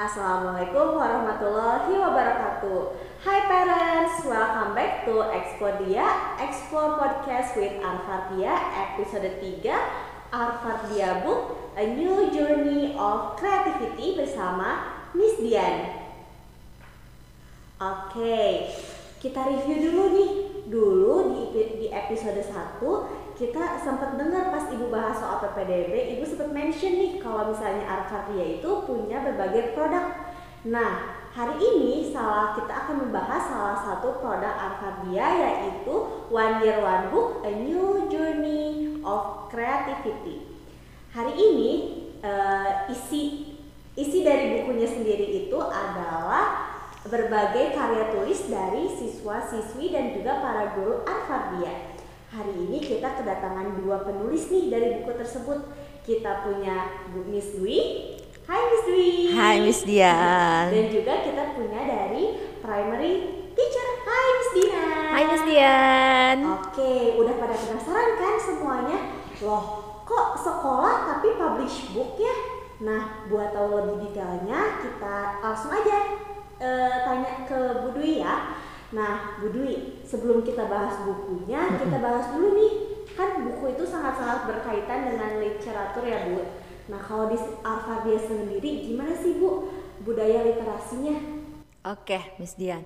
Assalamualaikum warahmatullahi wabarakatuh. Hi parents, welcome back to Expodia Explore Podcast with Arfardia episode 3 Arfardia Book A New Journey of Creativity bersama Miss Dian. Oke, kita review dulu nih. Dulu di, di episode 1 kita sempat dengar pas ibu bahas soal PPDB, ibu sempat mention nih kalau misalnya Arcadia itu punya berbagai produk. Nah, hari ini salah kita akan membahas salah satu produk Arcadia yaitu One Year One Book, A New Journey of Creativity. Hari ini uh, isi isi dari bukunya sendiri itu adalah berbagai karya tulis dari siswa-siswi dan juga para guru Arcadia. Hari ini kita kedatangan dua penulis nih dari buku tersebut. Kita punya Bu Miss Dwi. Hai Miss Dwi. Hai Miss Dian. Dan juga kita punya dari primary teacher. Hai Miss Dian. Hai Miss Dian. Oke, udah pada penasaran kan semuanya? Loh, kok sekolah tapi publish book ya? Nah, buat tahu lebih detailnya, kita langsung aja uh, tanya ke Bu Dwi ya. Nah, Bu Dwi, sebelum kita bahas bukunya, kita bahas dulu nih. Kan buku itu sangat-sangat berkaitan dengan literatur ya, Bu. Nah, kalau di Alfadia sendiri gimana sih, Bu? Budaya literasinya? Oke, Miss Dian.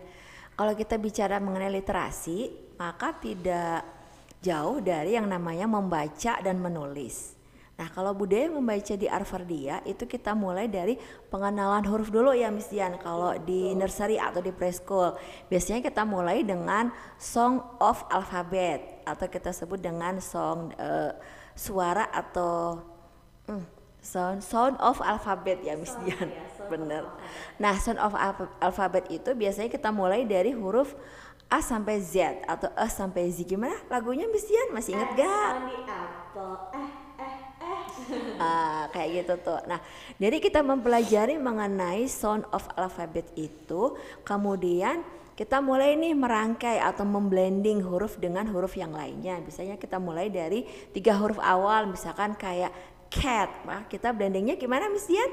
Kalau kita bicara mengenai literasi, maka tidak jauh dari yang namanya membaca dan menulis. Nah, kalau budaya membaca di Arvardia itu kita mulai dari pengenalan huruf dulu ya Miss Dian. Kalau di nursery atau di preschool, biasanya kita mulai dengan song of alphabet atau kita sebut dengan song uh, suara atau hmm, sound sound of alphabet ya Miss Dian. Ya, Bener. Nah, sound of alphabet itu biasanya kita mulai dari huruf A sampai Z atau E sampai Z. Gimana lagunya Miss Dian? Masih inget gak? Eh uh, kayak gitu tuh. Nah, jadi kita mempelajari mengenai sound of alphabet itu, kemudian kita mulai nih merangkai atau memblending huruf dengan huruf yang lainnya. Misalnya kita mulai dari tiga huruf awal, misalkan kayak cat. Nah, kita blendingnya gimana, Miss Dian?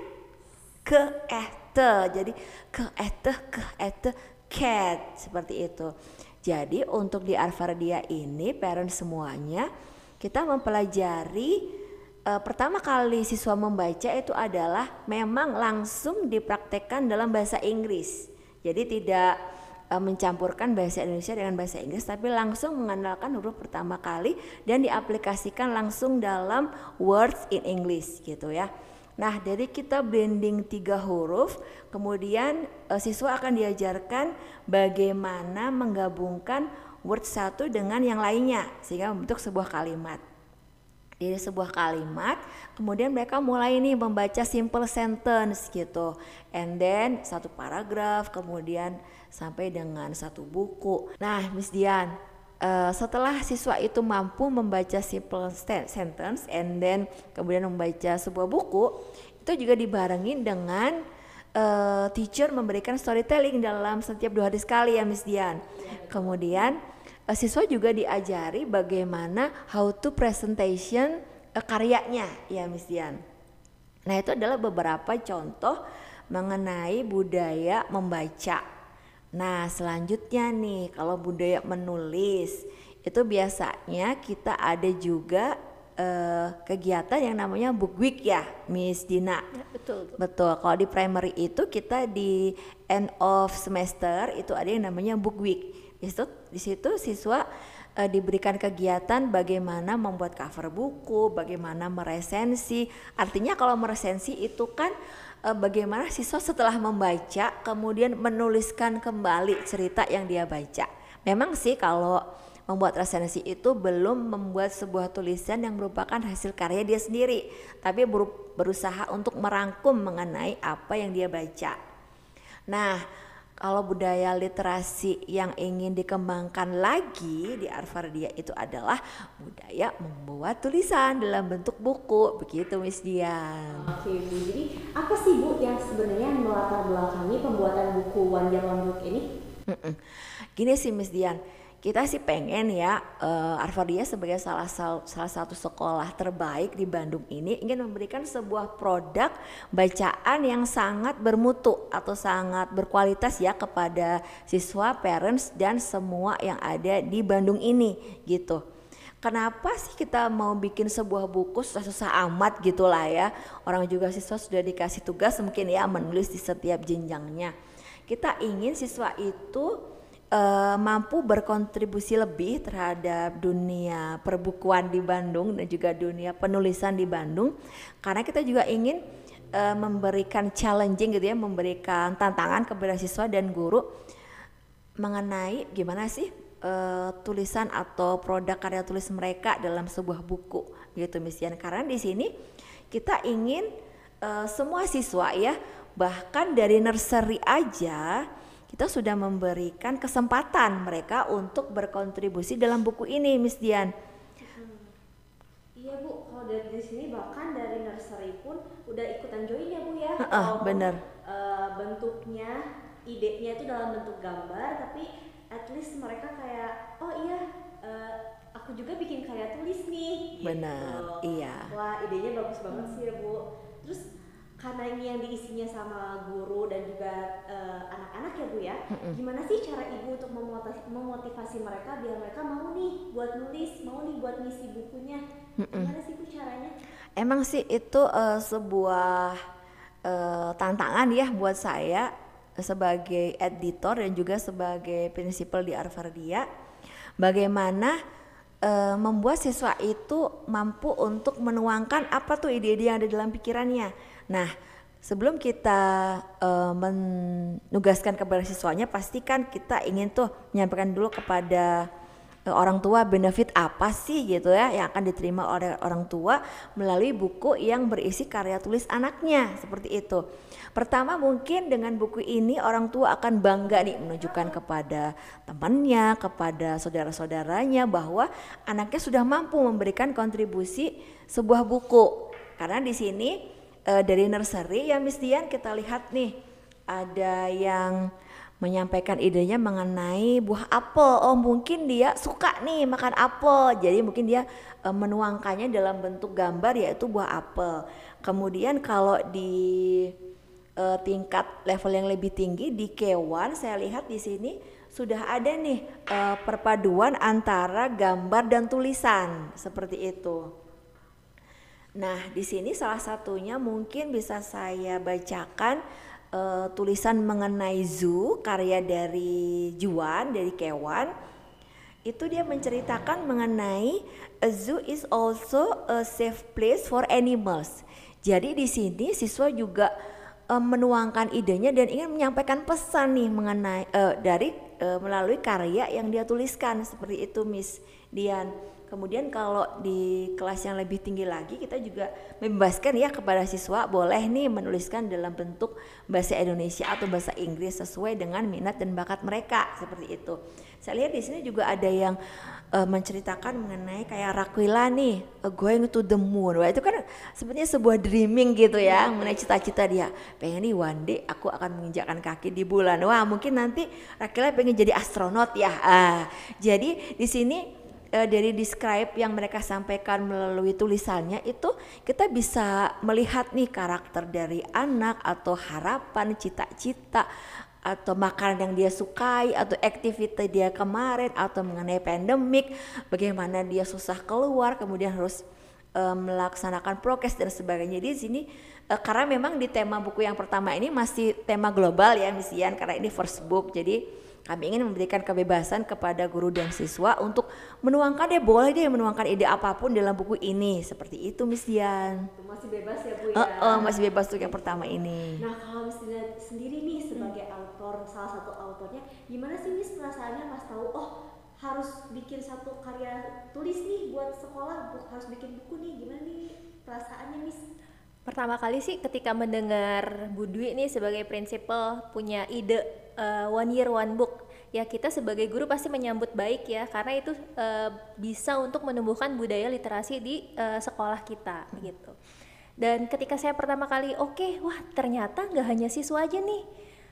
Ke eh te. Jadi ke eh te, ke eh te, cat seperti itu. Jadi untuk di Arvardia ini parent semuanya kita mempelajari uh, pertama kali siswa membaca itu adalah memang langsung dipraktekkan dalam bahasa Inggris. Jadi tidak uh, mencampurkan bahasa Indonesia dengan bahasa Inggris tapi langsung mengandalkan huruf pertama kali dan diaplikasikan langsung dalam words in English gitu ya. Nah, dari kita blending tiga huruf, kemudian uh, siswa akan diajarkan bagaimana menggabungkan word satu dengan yang lainnya sehingga membentuk sebuah kalimat dari sebuah kalimat kemudian mereka mulai nih membaca simple sentence gitu. And then satu paragraf kemudian sampai dengan satu buku. Nah Miss Dian uh, setelah siswa itu mampu membaca simple sentence and then kemudian membaca sebuah buku itu juga dibarengin dengan uh, teacher memberikan storytelling dalam setiap dua hari sekali ya Miss Dian. Kemudian uh, siswa juga diajari bagaimana how to presentation uh, karyanya ya Miss Dian. Nah itu adalah beberapa contoh mengenai budaya membaca. Nah selanjutnya nih kalau budaya menulis itu biasanya kita ada juga uh, kegiatan yang namanya book week ya, Miss Dina. Ya, betul. Betul. Kalau di primary itu kita di end of semester itu ada yang namanya book week. Di situ, di situ siswa uh, diberikan kegiatan bagaimana membuat cover buku, bagaimana meresensi. Artinya kalau meresensi itu kan uh, bagaimana siswa setelah membaca kemudian menuliskan kembali cerita yang dia baca. Memang sih kalau membuat resensi itu belum membuat sebuah tulisan yang merupakan hasil karya dia sendiri, tapi berusaha untuk merangkum mengenai apa yang dia baca. Nah, kalau budaya literasi yang ingin dikembangkan lagi di Arvardia itu adalah budaya membuat tulisan dalam bentuk buku begitu Miss Dian. Oke Bu, jadi apa sih Bu yang sebenarnya melatar belakangi pembuatan buku One Year One Book ini? Gini sih Miss Dian, kita sih pengen ya uh, Arvadia sebagai salah salah satu sekolah terbaik di Bandung ini ingin memberikan sebuah produk bacaan yang sangat bermutu atau sangat berkualitas ya kepada siswa, parents dan semua yang ada di Bandung ini gitu. Kenapa sih kita mau bikin sebuah buku susah-susah amat gitulah ya. Orang juga siswa sudah dikasih tugas mungkin ya menulis di setiap jenjangnya. Kita ingin siswa itu uh, mampu berkontribusi lebih terhadap dunia perbukuan di Bandung dan juga dunia penulisan di Bandung. Karena kita juga ingin uh, memberikan challenging gitu ya memberikan tantangan kepada siswa dan guru mengenai gimana sih uh, tulisan atau produk karya tulis mereka dalam sebuah buku gitu misian karena di sini kita ingin uh, semua siswa ya bahkan dari nursery aja kita sudah memberikan kesempatan mereka untuk berkontribusi dalam buku ini, Miss Dian. Hmm. Iya Bu, kalau dari sini bahkan dari nursery pun udah ikutan join ya Bu ya. Uh, uh, bener. Uh, bentuknya, idenya itu dalam bentuk gambar, tapi at least mereka kayak, oh iya, uh, aku juga bikin karya tulis nih. Benar, gitu. iya. Wah idenya bagus banget hmm. sih ya Bu. Terus karena ini yang diisinya sama guru dan juga uh, anak-anak ya bu ya mm-hmm. gimana sih cara ibu untuk memotivasi, memotivasi mereka biar mereka mau nih buat nulis mau nih buat ngisi bukunya mm-hmm. gimana sih bu caranya emang sih itu uh, sebuah uh, tantangan ya buat saya sebagai editor dan juga sebagai prinsipal di Arvardia bagaimana uh, membuat siswa itu mampu untuk menuangkan apa tuh ide-ide yang ada dalam pikirannya Nah, sebelum kita uh, menugaskan kepada siswanya, pastikan kita ingin tuh menyampaikan dulu kepada uh, orang tua benefit apa sih gitu ya yang akan diterima oleh orang tua melalui buku yang berisi karya tulis anaknya seperti itu. Pertama mungkin dengan buku ini orang tua akan bangga nih menunjukkan kepada temannya, kepada saudara-saudaranya bahwa anaknya sudah mampu memberikan kontribusi sebuah buku. Karena di sini uh, dari nursery ya Miss Dian kita lihat nih ada yang menyampaikan idenya mengenai buah apel. Oh, mungkin dia suka nih makan apel. Jadi mungkin dia uh, menuangkannya dalam bentuk gambar yaitu buah apel. Kemudian kalau di uh, tingkat level yang lebih tinggi di K1 saya lihat di sini sudah ada nih uh, perpaduan antara gambar dan tulisan seperti itu. Nah, di sini salah satunya mungkin bisa saya bacakan uh, tulisan mengenai zoo karya dari Juan dari Kewan. Itu dia menceritakan mengenai a zoo is also a safe place for animals. Jadi di sini siswa juga uh, menuangkan idenya dan ingin menyampaikan pesan nih mengenai uh, dari melalui karya yang dia tuliskan seperti itu Miss Dian. Kemudian kalau di kelas yang lebih tinggi lagi kita juga membebaskan ya kepada siswa boleh nih menuliskan dalam bentuk bahasa Indonesia atau bahasa Inggris sesuai dengan minat dan bakat mereka seperti itu. Saya lihat di sini juga ada yang uh, menceritakan mengenai kayak Raquila nih uh, going to the moon. Wah itu kan sebenarnya sebuah dreaming gitu ya mengenai cita-cita dia. Pengen nih one day aku akan menginjakkan kaki di bulan. Wah mungkin nanti Raquila pengen jadi astronot ya. Uh, jadi di sini uh, dari describe yang mereka sampaikan melalui tulisannya itu kita bisa melihat nih karakter dari anak atau harapan, cita-cita atau makanan yang dia sukai atau aktivitas dia kemarin atau mengenai pandemik, bagaimana dia susah keluar kemudian harus uh, melaksanakan prokes dan sebagainya. Di sini uh, karena memang di tema buku yang pertama ini masih tema global ya misian karena ini first book. Jadi kami ingin memberikan kebebasan kepada guru dan siswa untuk menuangkan deh boleh deh menuangkan ide apa pun dalam buku ini seperti itu Miss Dian. Masih bebas ya Bu ya. Uh, uh, masih bebas untuk yang pertama ini. Nah kalau Miss Dian sendiri nih sebagai hmm. autor salah satu autornya gimana sih Miss perasaannya pas tahu oh harus bikin satu karya tulis nih buat sekolah harus bikin buku nih gimana nih perasaannya Miss? Pertama kali sih ketika mendengar Bu Dwi nih sebagai prinsipal punya ide uh, one year one book. Ya kita sebagai guru pasti menyambut baik ya karena itu uh, bisa untuk menumbuhkan budaya literasi di uh, sekolah kita gitu. Dan ketika saya pertama kali oke okay, wah ternyata nggak hanya siswa aja nih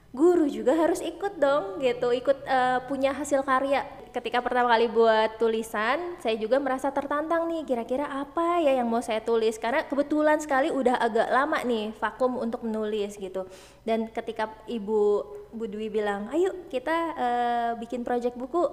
guru juga harus ikut dong gitu. Ikut uh, punya hasil karya. Ketika pertama kali buat tulisan saya juga merasa tertantang nih kira-kira apa ya yang mau saya tulis? Karena kebetulan sekali udah agak lama nih vakum untuk menulis gitu. Dan ketika ibu Bu Dwi bilang ayo kita uh, bikin project buku.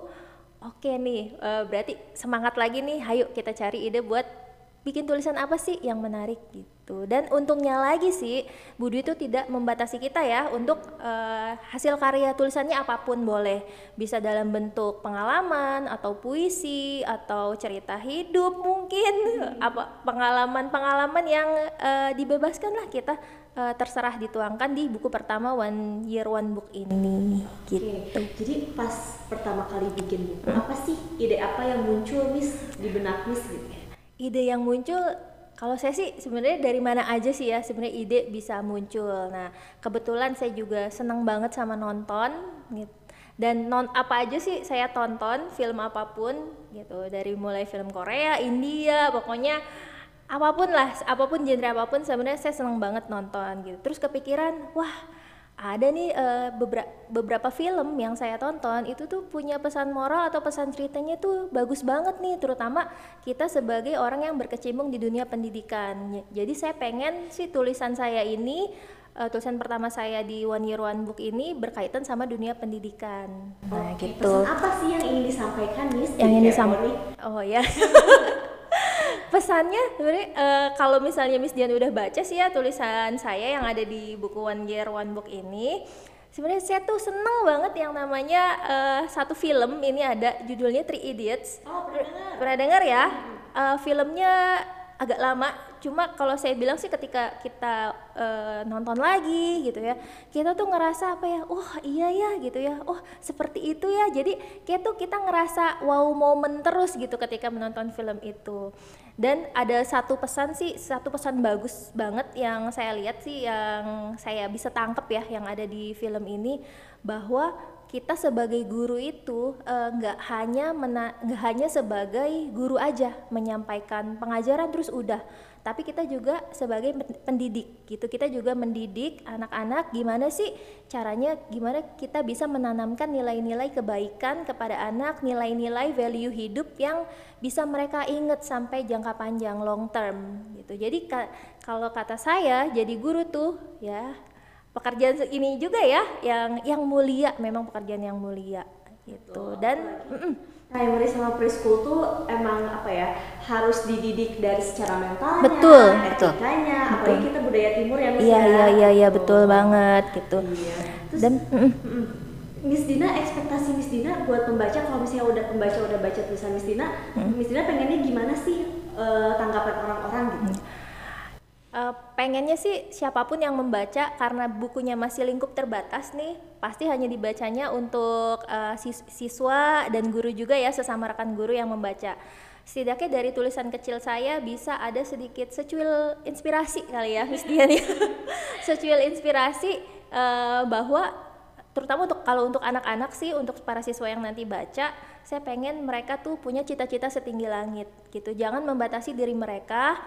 Oke nih uh, berarti semangat lagi nih. Ayo kita cari ide buat bikin tulisan apa sih yang menarik gitu dan untungnya lagi sih Budi itu tidak membatasi kita ya untuk uh, hasil karya tulisannya apa pun boleh bisa dalam bentuk pengalaman atau puisi atau cerita hidup mungkin hmm. apa pengalaman-pengalaman yang uh, dibebaskan lah kita uh, terserah dituangkan di buku pertama One Year One Book ini gitu. Jadi pas pertama kali bikin buku hmm. apa sih ide apa yang muncul Miss di benak Miss gitu? Ide yang muncul kalau saya sih sebenarnya dari mana aja sih ya sebenarnya ide bisa muncul. Nah kebetulan saya juga senang banget sama nonton gitu. Dan non apa aja sih saya tonton film apa pun gitu dari mulai film Korea, India, pokoknya apa pun lah, apa pun genre apa pun sebenarnya saya senang banget nonton gitu. Terus kepikiran, wah ada nih uh, eh, beberapa beberapa film yang saya tonton itu tuh punya pesan moral atau pesan ceritanya tuh bagus banget nih terutama kita sebagai orang yang berkecimpung di dunia pendidikan. Jadi saya pengen sih tulisan saya ini uh, tulisan pertama saya di One Year One Book ini berkaitan sama dunia pendidikan. Nah Oke, gitu. pesan apa sih yang ingin disampaikan Miss? Yang ingin disampaikan oh ya pesannya sebenarnya uh, kalau misalnya Miss Dian udah baca sih ya tulisan saya yang ada di buku One Year One Book ini sebenarnya saya tuh seneng banget yang namanya uh, satu film ini ada judulnya Three Idiots. Oh pernah dengar. Pernah dengar ya? Uh, filmnya agak lama cuma kalau saya bilang sih ketika kita uh, nonton lagi gitu ya kita tuh ngerasa apa ya oh iya ya gitu ya oh seperti itu ya. Jadi kayak tuh kita ngerasa wow momen terus gitu ketika menonton film itu. Dan ada satu pesan sih satu pesan bagus banget yang saya lihat sih yang saya bisa tangkep ya yang ada di film ini bahwa kita sebagai guru itu eh, nggak uh, hanya nggak hanya sebagai guru aja menyampaikan pengajaran terus udah tapi kita juga sebagai pendidik gitu kita juga mendidik anak-anak gimana sih caranya gimana kita bisa menanamkan nilai-nilai kebaikan kepada anak nilai-nilai value hidup yang bisa mereka ingat sampai jangka panjang long term gitu. Jadi ka kalau kata saya jadi guru tuh ya pekerjaan ini juga ya yang yang mulia memang pekerjaan yang mulia gitu. Dan mm -mm, primary sama preschool tuh emang apa ya harus dididik dari secara mentalnya, betul, etikanya, betul. apalagi kita budaya timur ya Iya iya iya iya betul banget gitu. Iya. Terus, Dan mm, mm, Miss Dina ekspektasi Miss Dina buat pembaca kalau misalnya udah pembaca udah baca tulisan Miss Dina, mm. Miss Dina pengennya gimana sih uh, tanggapan orang-orang gitu? Mm Uh, pengennya sih siapa pun yang membaca karena bukunya masih lingkup terbatas nih pasti hanya dibacanya untuk uh, siswa dan guru juga ya sesama rekan guru yang membaca. Setidaknya dari tulisan kecil saya bisa ada sedikit secuil inspirasi kali ya Miss Dian ya. Secuil inspirasi uh, bahwa terutama untuk kalau untuk anak-anak sih untuk para siswa yang nanti baca saya pengen mereka tuh punya cita-cita setinggi langit gitu. Jangan membatasi diri mereka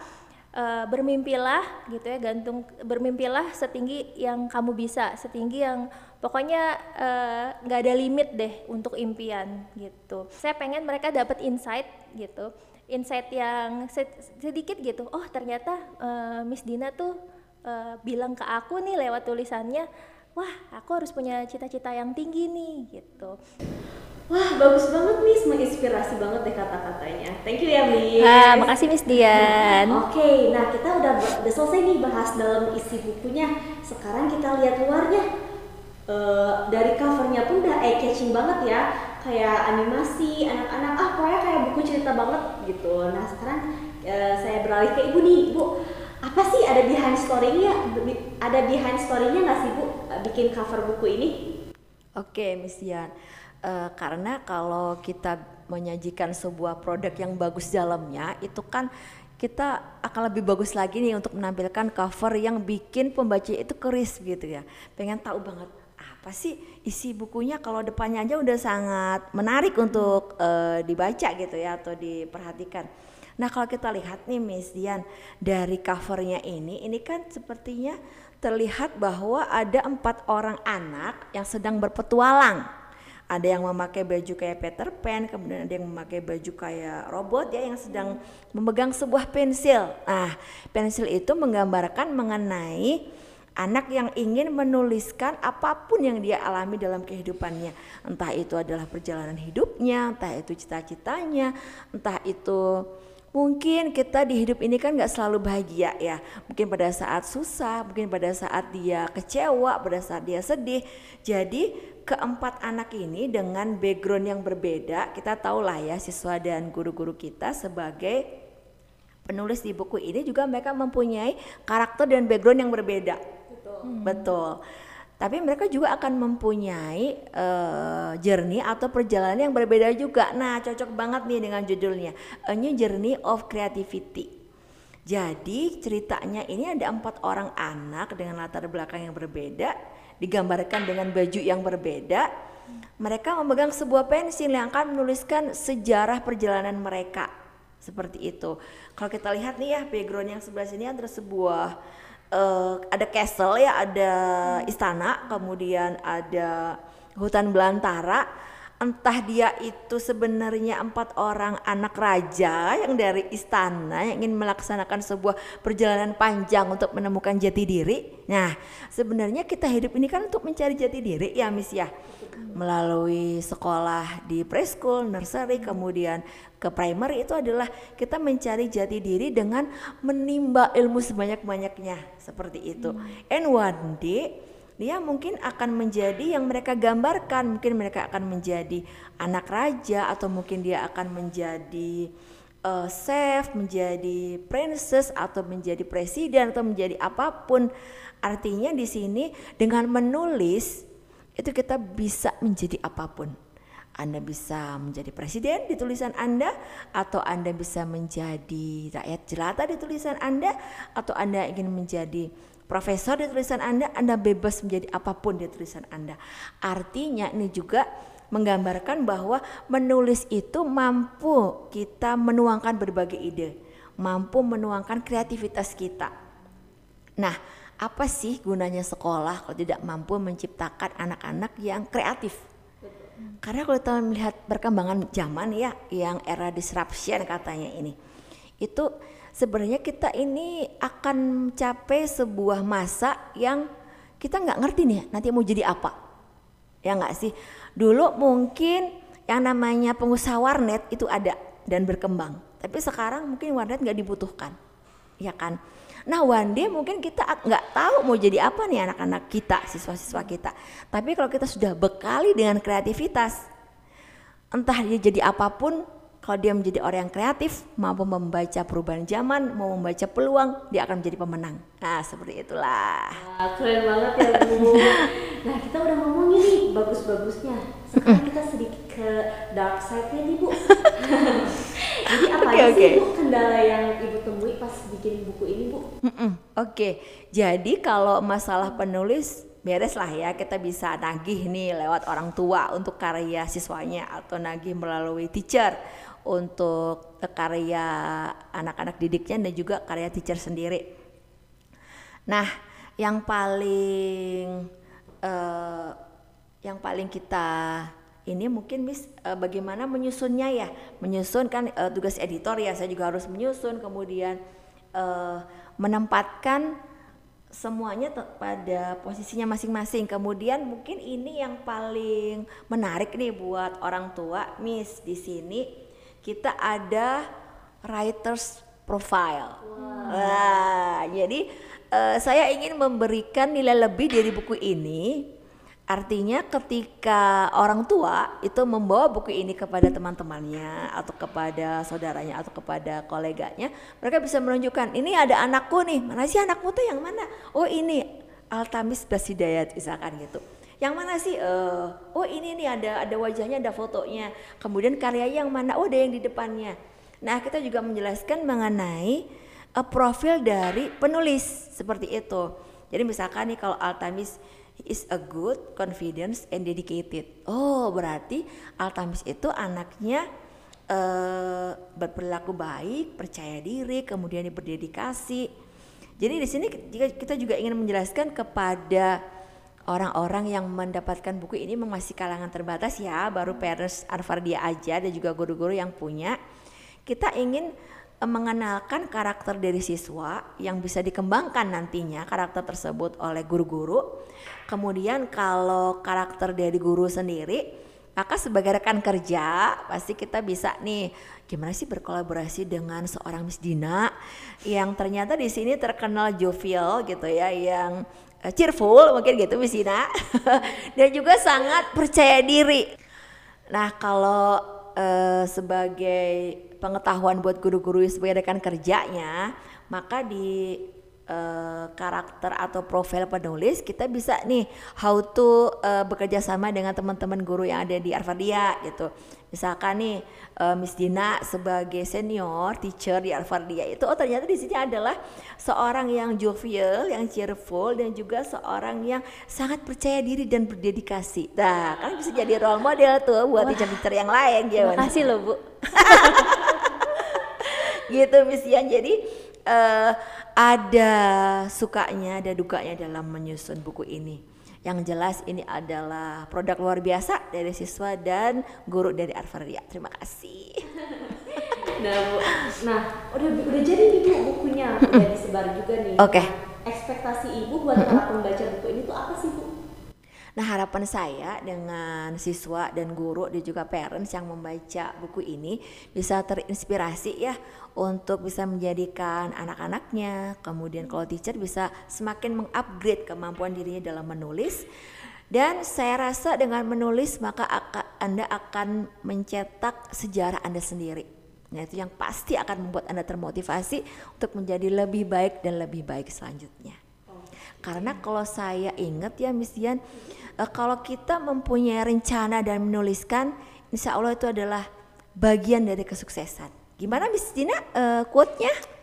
uh, bermimpilah gitu ya gantung bermimpilah setinggi yang kamu bisa setinggi yang pokoknya eh, nggak uh, ada limit deh untuk impian gitu. Saya pengen mereka dapat insight gitu insight yang sedikit gitu. Oh ternyata uh, Miss Dina tuh uh, bilang ke aku nih lewat tulisannya wah aku harus punya cita-cita yang tinggi nih gitu Wah, bagus banget Miss, menginspirasi banget deh kata-katanya. Thank you ya Miss. Ah, makasih Miss Dian. Oke, okay, nah kita udah udah selesai nih bahas dalam isi bukunya. Sekarang kita lihat luarnya. Uh, dari covernya pun udah eye catching banget ya, kayak animasi anak-anak. Ah, pokoknya kayak buku cerita banget gitu. Nah sekarang uh, saya beralih ke ibu nih, bu. Apa sih ada behind story-nya? Ada behind story-nya nggak sih bu bikin cover buku ini? Oke, okay, Miss Dian uh, karena kalau kita menyajikan sebuah produk yang bagus dalamnya itu kan kita akan lebih bagus lagi nih untuk menampilkan cover yang bikin pembaca itu keris gitu ya. Pengen tahu banget apa sih isi bukunya? Kalau depannya aja udah sangat menarik untuk uh, dibaca gitu ya atau diperhatikan. Nah kalau kita lihat nih Miss Dian dari covernya ini ini kan sepertinya terlihat bahwa ada empat orang anak yang sedang berpetualang. Ada yang memakai baju kayak Peter Pan, kemudian ada yang memakai baju kayak robot ya yang sedang memegang sebuah pensil. Nah, pensil itu menggambarkan mengenai anak yang ingin menuliskan apa pun yang dia alami dalam kehidupannya. Entah itu adalah perjalanan hidupnya, entah itu cita-citanya, entah itu Mungkin kita di hidup ini kan gak selalu bahagia ya. Mungkin pada saat susah, mungkin pada saat dia kecewa, pada saat dia sedih. Jadi keempat anak ini dengan background yang berbeda, kita tahu lah ya siswa dan guru-guru kita sebagai penulis di buku ini juga mereka mempunyai karakter dan background yang berbeda. Betul. Hmm. Betul tapi mereka juga akan mempunyai uh, journey atau perjalanan yang berbeda juga. Nah, cocok banget nih dengan judulnya A New Journey of Creativity. Jadi ceritanya ini ada empat orang anak dengan latar belakang yang berbeda, digambarkan dengan baju yang berbeda. Mereka memegang sebuah pensil yang akan menuliskan sejarah perjalanan mereka. Seperti itu. Kalau kita lihat nih ya background yang sebelah sini ada sebuah uh, ada castle ya, ada istana, kemudian ada hutan belantara. Entah dia itu sebenarnya empat orang anak raja yang dari istana yang ingin melaksanakan sebuah perjalanan panjang untuk menemukan jati diri. Nah, sebenarnya kita hidup ini kan untuk mencari jati diri ya, Miss ya. Melalui sekolah di preschool, nursery, kemudian ke primary itu adalah kita mencari jati diri dengan menimba ilmu sebanyak-banyaknya seperti itu. Hmm. And one day dia mungkin akan menjadi yang mereka gambarkan, mungkin mereka akan menjadi anak raja atau mungkin dia akan menjadi uh, chef, menjadi princess atau menjadi presiden atau menjadi apa pun. Artinya di sini dengan menulis itu kita bisa menjadi apa pun anda bisa menjadi presiden di tulisan Anda atau Anda bisa menjadi rakyat jelata di tulisan Anda atau Anda ingin menjadi profesor di tulisan Anda, Anda bebas menjadi apa pun di tulisan Anda. Artinya ini juga menggambarkan bahwa menulis itu mampu kita menuangkan berbagai ide, mampu menuangkan kreativitas kita. Nah, apa sih gunanya sekolah kalau tidak mampu menciptakan anak-anak yang kreatif? Karena kalau kita melihat perkembangan zaman ya, yang era disruption katanya ini, itu sebenarnya kita ini akan mencapai sebuah masa yang kita nggak ngerti nih nanti mau jadi apa, ya nggak sih? Dulu mungkin yang namanya pengusaha warnet itu ada dan berkembang, tapi sekarang mungkin warnet nggak dibutuhkan, ya kan? Nah one day mungkin kita nggak tahu mau jadi apa nih anak-anak kita, siswa-siswa kita. Tapi kalau kita sudah bekali dengan kreativitas, entah dia jadi apa pun, kalau dia menjadi orang yang kreatif, mampu membaca perubahan zaman, mau membaca peluang, dia akan menjadi pemenang. Nah, seperti itulah. Wah, keren banget ya, Bu. nah, kita udah ngomongin nih bagus-bagusnya. Sekarang kita sedikit ke dark side-nya nih, Bu. Jadi apa okay. sih Bu kendala yang Ibu temui pas bikin buku ini, Bu? Oke. Okay. Jadi kalau masalah penulis beres lah ya kita bisa nagih nih lewat orang tua untuk karya siswanya atau nagih melalui teacher untuk karya anak-anak didiknya dan juga karya teacher sendiri. Nah, yang paling uh, yang paling kita ini mungkin Miss uh, bagaimana menyusunnya ya menyusun kan uh, tugas editor ya saya juga harus menyusun kemudian uh, menempatkan semuanya pada posisinya masing-masing. Kemudian mungkin ini yang paling menarik nih buat orang tua, Miss. Di sini kita ada writers profile. Wow. Nah, jadi uh, saya ingin memberikan nilai lebih dari buku ini Artinya ketika orang tua itu membawa buku ini kepada teman-temannya atau kepada saudaranya atau kepada koleganya, mereka bisa menunjukkan ini ada anakku nih, mana sih anakmu tuh yang mana? Oh ini Altamis Basidayat misalkan gitu. Yang mana sih? Uh, oh ini nih ada ada wajahnya, ada fotonya. Kemudian karya yang mana? Oh ada yang di depannya. Nah kita juga menjelaskan mengenai uh, profil dari penulis seperti itu. Jadi misalkan nih kalau Altamis is a good, confidence, and dedicated. Oh, berarti Altamis itu anaknya uh, berperilaku baik, percaya diri, kemudian berdedikasi. Jadi di sini kita juga ingin menjelaskan kepada orang-orang yang mendapatkan buku ini masih kalangan terbatas ya, baru parents Arvardia aja dan juga guru-guru yang punya. Kita ingin eh, mengenalkan karakter dari siswa yang bisa dikembangkan nantinya karakter tersebut oleh guru-guru. Kemudian kalau karakter dari guru sendiri maka sebagai rekan kerja pasti kita bisa nih gimana sih berkolaborasi dengan seorang Miss Dina yang ternyata di sini terkenal jovial gitu ya yang cheerful mungkin gitu Miss Dina dan juga sangat percaya diri. Nah kalau eh, sebagai pengetahuan buat guru-guru sebagai rekan kerjanya maka di eh, karakter atau profil penulis kita bisa nih how to eh, bekerja sama dengan teman-teman guru yang ada di Arvadia gitu. Misalkan nih eh, Miss Dina sebagai senior teacher di Arvadia itu oh ternyata di sini adalah seorang yang jovial, yang cheerful dan juga seorang yang sangat percaya diri dan berdedikasi. Nah, kan bisa jadi role model tuh buat teacher-teacher yang lain gimana? Makasih loh Bu. gitu Miss Yan. Jadi eh, ada sukanya, ada dukanya dalam menyusun buku ini. Yang jelas ini adalah produk luar biasa dari siswa dan guru dari Arvaria. Terima kasih. Nah, Bu. Nah, udah udah jadi nih Bu bukunya, udah disebar juga nih. Oke. Nah, Ekspektasi Ibu buat para pembaca buku ini tuh apa sih, Bu? Nah harapan saya dengan siswa dan guru dan juga parents yang membaca buku ini bisa terinspirasi ya untuk bisa menjadikan anak-anaknya, kemudian kalau teacher bisa semakin mengupgrade kemampuan dirinya dalam menulis. Dan saya rasa dengan menulis maka aka- Anda akan mencetak sejarah Anda sendiri. Nah itu yang pasti akan membuat Anda termotivasi untuk menjadi lebih baik dan lebih baik selanjutnya. Karena kalau saya ingat ya Miss Dian, eh, kalau kita mempunyai rencana dan menuliskan, insya Allah itu adalah bagian dari kesuksesan. Gimana Miss Dina eh, quote-nya?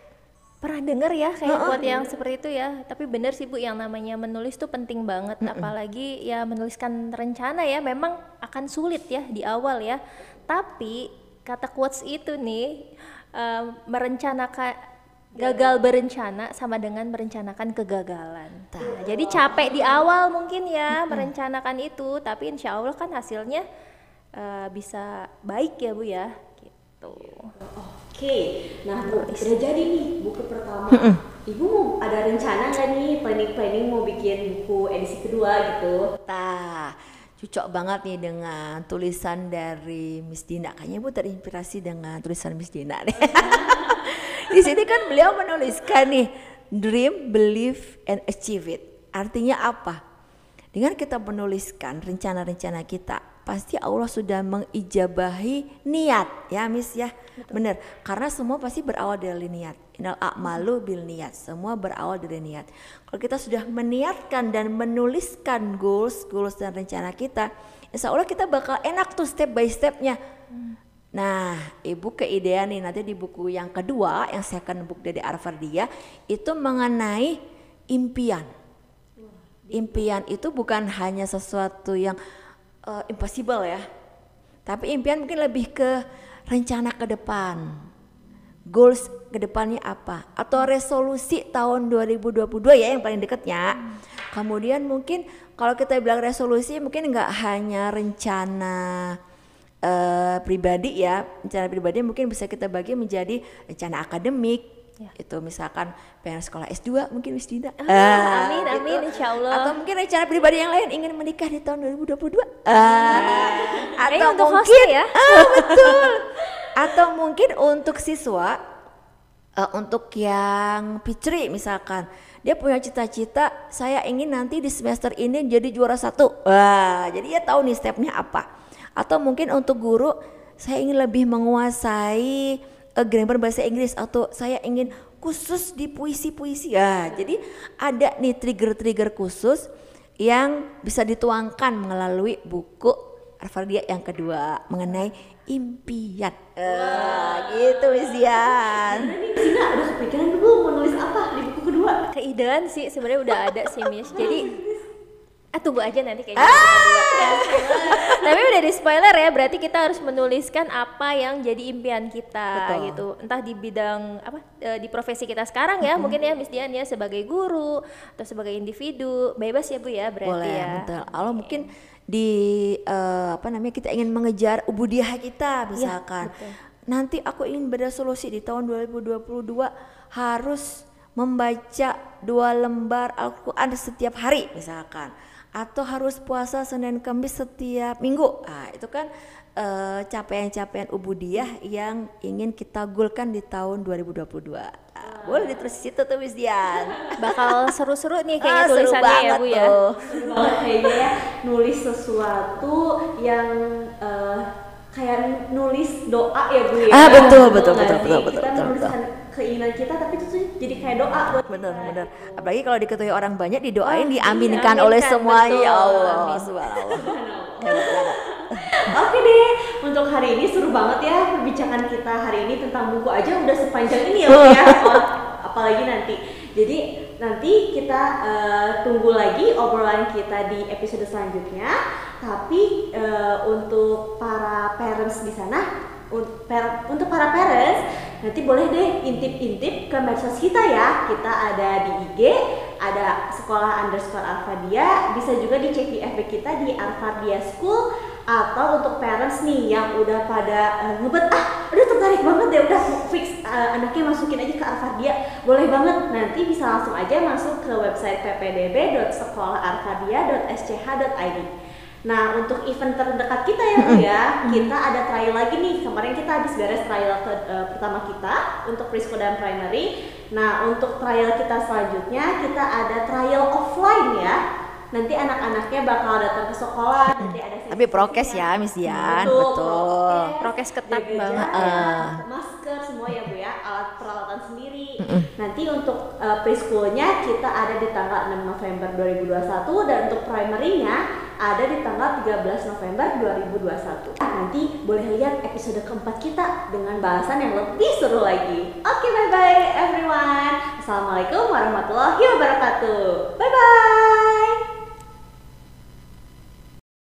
Pernah denger ya kayak quote yang seperti itu ya. Tapi bener sih Bu yang namanya menulis tuh penting banget. Apalagi ya menuliskan rencana ya memang akan sulit ya di awal ya. Tapi kata quotes itu nih eh, merencanakan gagal berencana sama dengan merencanakan kegagalan. Nah, jadi capek di awal mungkin ya merencanakan itu, tapi insya Allah kan hasilnya eh, bisa baik ya Bu ya. Gitu. Oke, nah Bu, udah jadi nih buku pertama. Ibu mau ada rencana nggak nih planning-planning mau bikin buku edisi kedua gitu? Nah, cocok banget nih dengan tulisan dari Miss Dina. Kayaknya Bu terinspirasi dengan tulisan Miss Dina nih. Di sini kan beliau menuliskan nih dream, believe, and achieve it. Artinya apa? Dengan kita menuliskan rencana-rencana kita, pasti Allah sudah mengijabahi niat ya Miss ya. Benar, karena semua pasti berawal dari niat. Inal a'malu bil niat. Semua berawal dari niat. Kalau kita sudah meniatkan dan menuliskan goals, goals dan rencana kita, insya Allah kita bakal enak tuh step by stepnya. Nah, ibu keidean nih nanti di buku yang kedua, yang second book dari Arvardia, itu mengenai impian. Impian itu bukan hanya sesuatu yang eh, impossible ya, tapi impian mungkin lebih ke rencana ke depan, goals ke depannya apa, atau resolusi tahun 2022 ya yang paling dekatnya. Kemudian mungkin kalau kita bilang resolusi mungkin nggak hanya rencana eh, pribadi ya, rencana pribadi mungkin bisa kita bagi menjadi rencana akademik. Ya. Itu misalkan pengen sekolah S2 mungkin Miss Dina. Ah, amin, amin, insya Allah. Atau mungkin rencana pribadi yang lain ingin menikah di tahun 2022. Ah, Kayaknya untuk mungkin ya. Ah, betul. Atau mungkin untuk siswa eh, untuk yang pitri misalkan dia punya cita-cita saya ingin nanti di semester ini jadi juara satu. Wah, jadi dia tahu nih stepnya apa. Atau mungkin untuk guru saya ingin lebih menguasai eh, grammar bahasa Inggris atau saya ingin khusus di puisi-puisi. Ya, jadi ada nih trigger-trigger khusus yang bisa dituangkan melalui buku Arvardia yang kedua mengenai impian. Wah, gitu Miss Yan. Nah, nih Zina udah kepikiran dulu mau nulis apa di buku kedua? Keidean sih sebenarnya udah ada sih Miss. Jadi Ah, tunggu aja nanti kayaknya. Ya, Tapi udah di spoiler ya, berarti kita harus menuliskan apa yang jadi impian kita Betul. gitu. Entah di bidang apa eh, di profesi kita sekarang ya, mungkin ya Miss Dian ya sebagai guru atau sebagai individu. Bebas ya Bu ya berarti Boleh, ya. betul. Kalau mungkin di eh, apa namanya kita ingin mengejar ubudiah kita misalkan. betul. Nanti aku ingin beresolusi di tahun 2022 harus membaca dua lembar Al-Qur'an setiap hari misalkan atau harus puasa Senin Kamis setiap minggu. Nah, itu kan eh, capaian-capaian ubudiah yang ingin kita gulkan di tahun 2022. Nah, boleh ditulis di situ tuh Miss Dian. Bakal seru-seru nih kayaknya Ah, seru tulisannya ya Bu ya. tuh. Seru banget kayaknya ya nulis sesuatu yang eh, kayak nulis doa ya Bu ya. Ah, betul, betul, nggak betul, sih? betul, betul, Kita betul, menuliskan keinginan kita tapi itu tuh jadi kayak doa buat bener kita. bener apalagi kalau diketahui orang banyak didoain Oh, diaminkan diaminkan, oleh semua betul. ya Allah subhanallah. Oke deh, untuk hari ini seru banget ya perbincangan kita hari ini tentang buku aja udah sepanjang ini ya, ya. Oh, apalagi nanti. Jadi nanti kita eh, tunggu lagi obrolan kita di episode selanjutnya. Tapi eh, untuk para parents di sana, un- per- untuk para parents nanti boleh deh intip-intip ke medsos kita ya. Kita ada di IG, ada sekolah underscore Alfadia, bisa juga dicek di FB kita di Alfadia School. Atau untuk parents nih yang udah pada eh, ngebet ah aduh tertarik banget deh udah fix eh, anaknya masukin aja ke Alfadia. Boleh banget. Nanti bisa langsung aja masuk ke website ppdb.sekolaharfadia.sch.id Nah untuk event terdekat kita ya Bu ya. Kita ada trial lagi nih. Kemarin kita habis beres trial ke- eh, pertama kita untuk preschool dan primary. Nah untuk trial kita selanjutnya kita ada trial offline ya. Nanti anak-anaknya bakal datang ke sekolah nanti ada tapi prokes ya Miss Dian Betul, betul prokes, Prokes ketat banget. masker semua ya bu ya, alat peralatan sendiri. Nanti untuk uh, preschoolnya kita ada di tanggal 6 November 2021 dan untuk primary-nya ada di tanggal 13 November 2021. Nah, nanti boleh lihat episode keempat kita dengan bahasan yang lebih seru lagi. Oke, bye bye everyone. Assalamualaikum warahmatullahi wabarakatuh. Bye bye.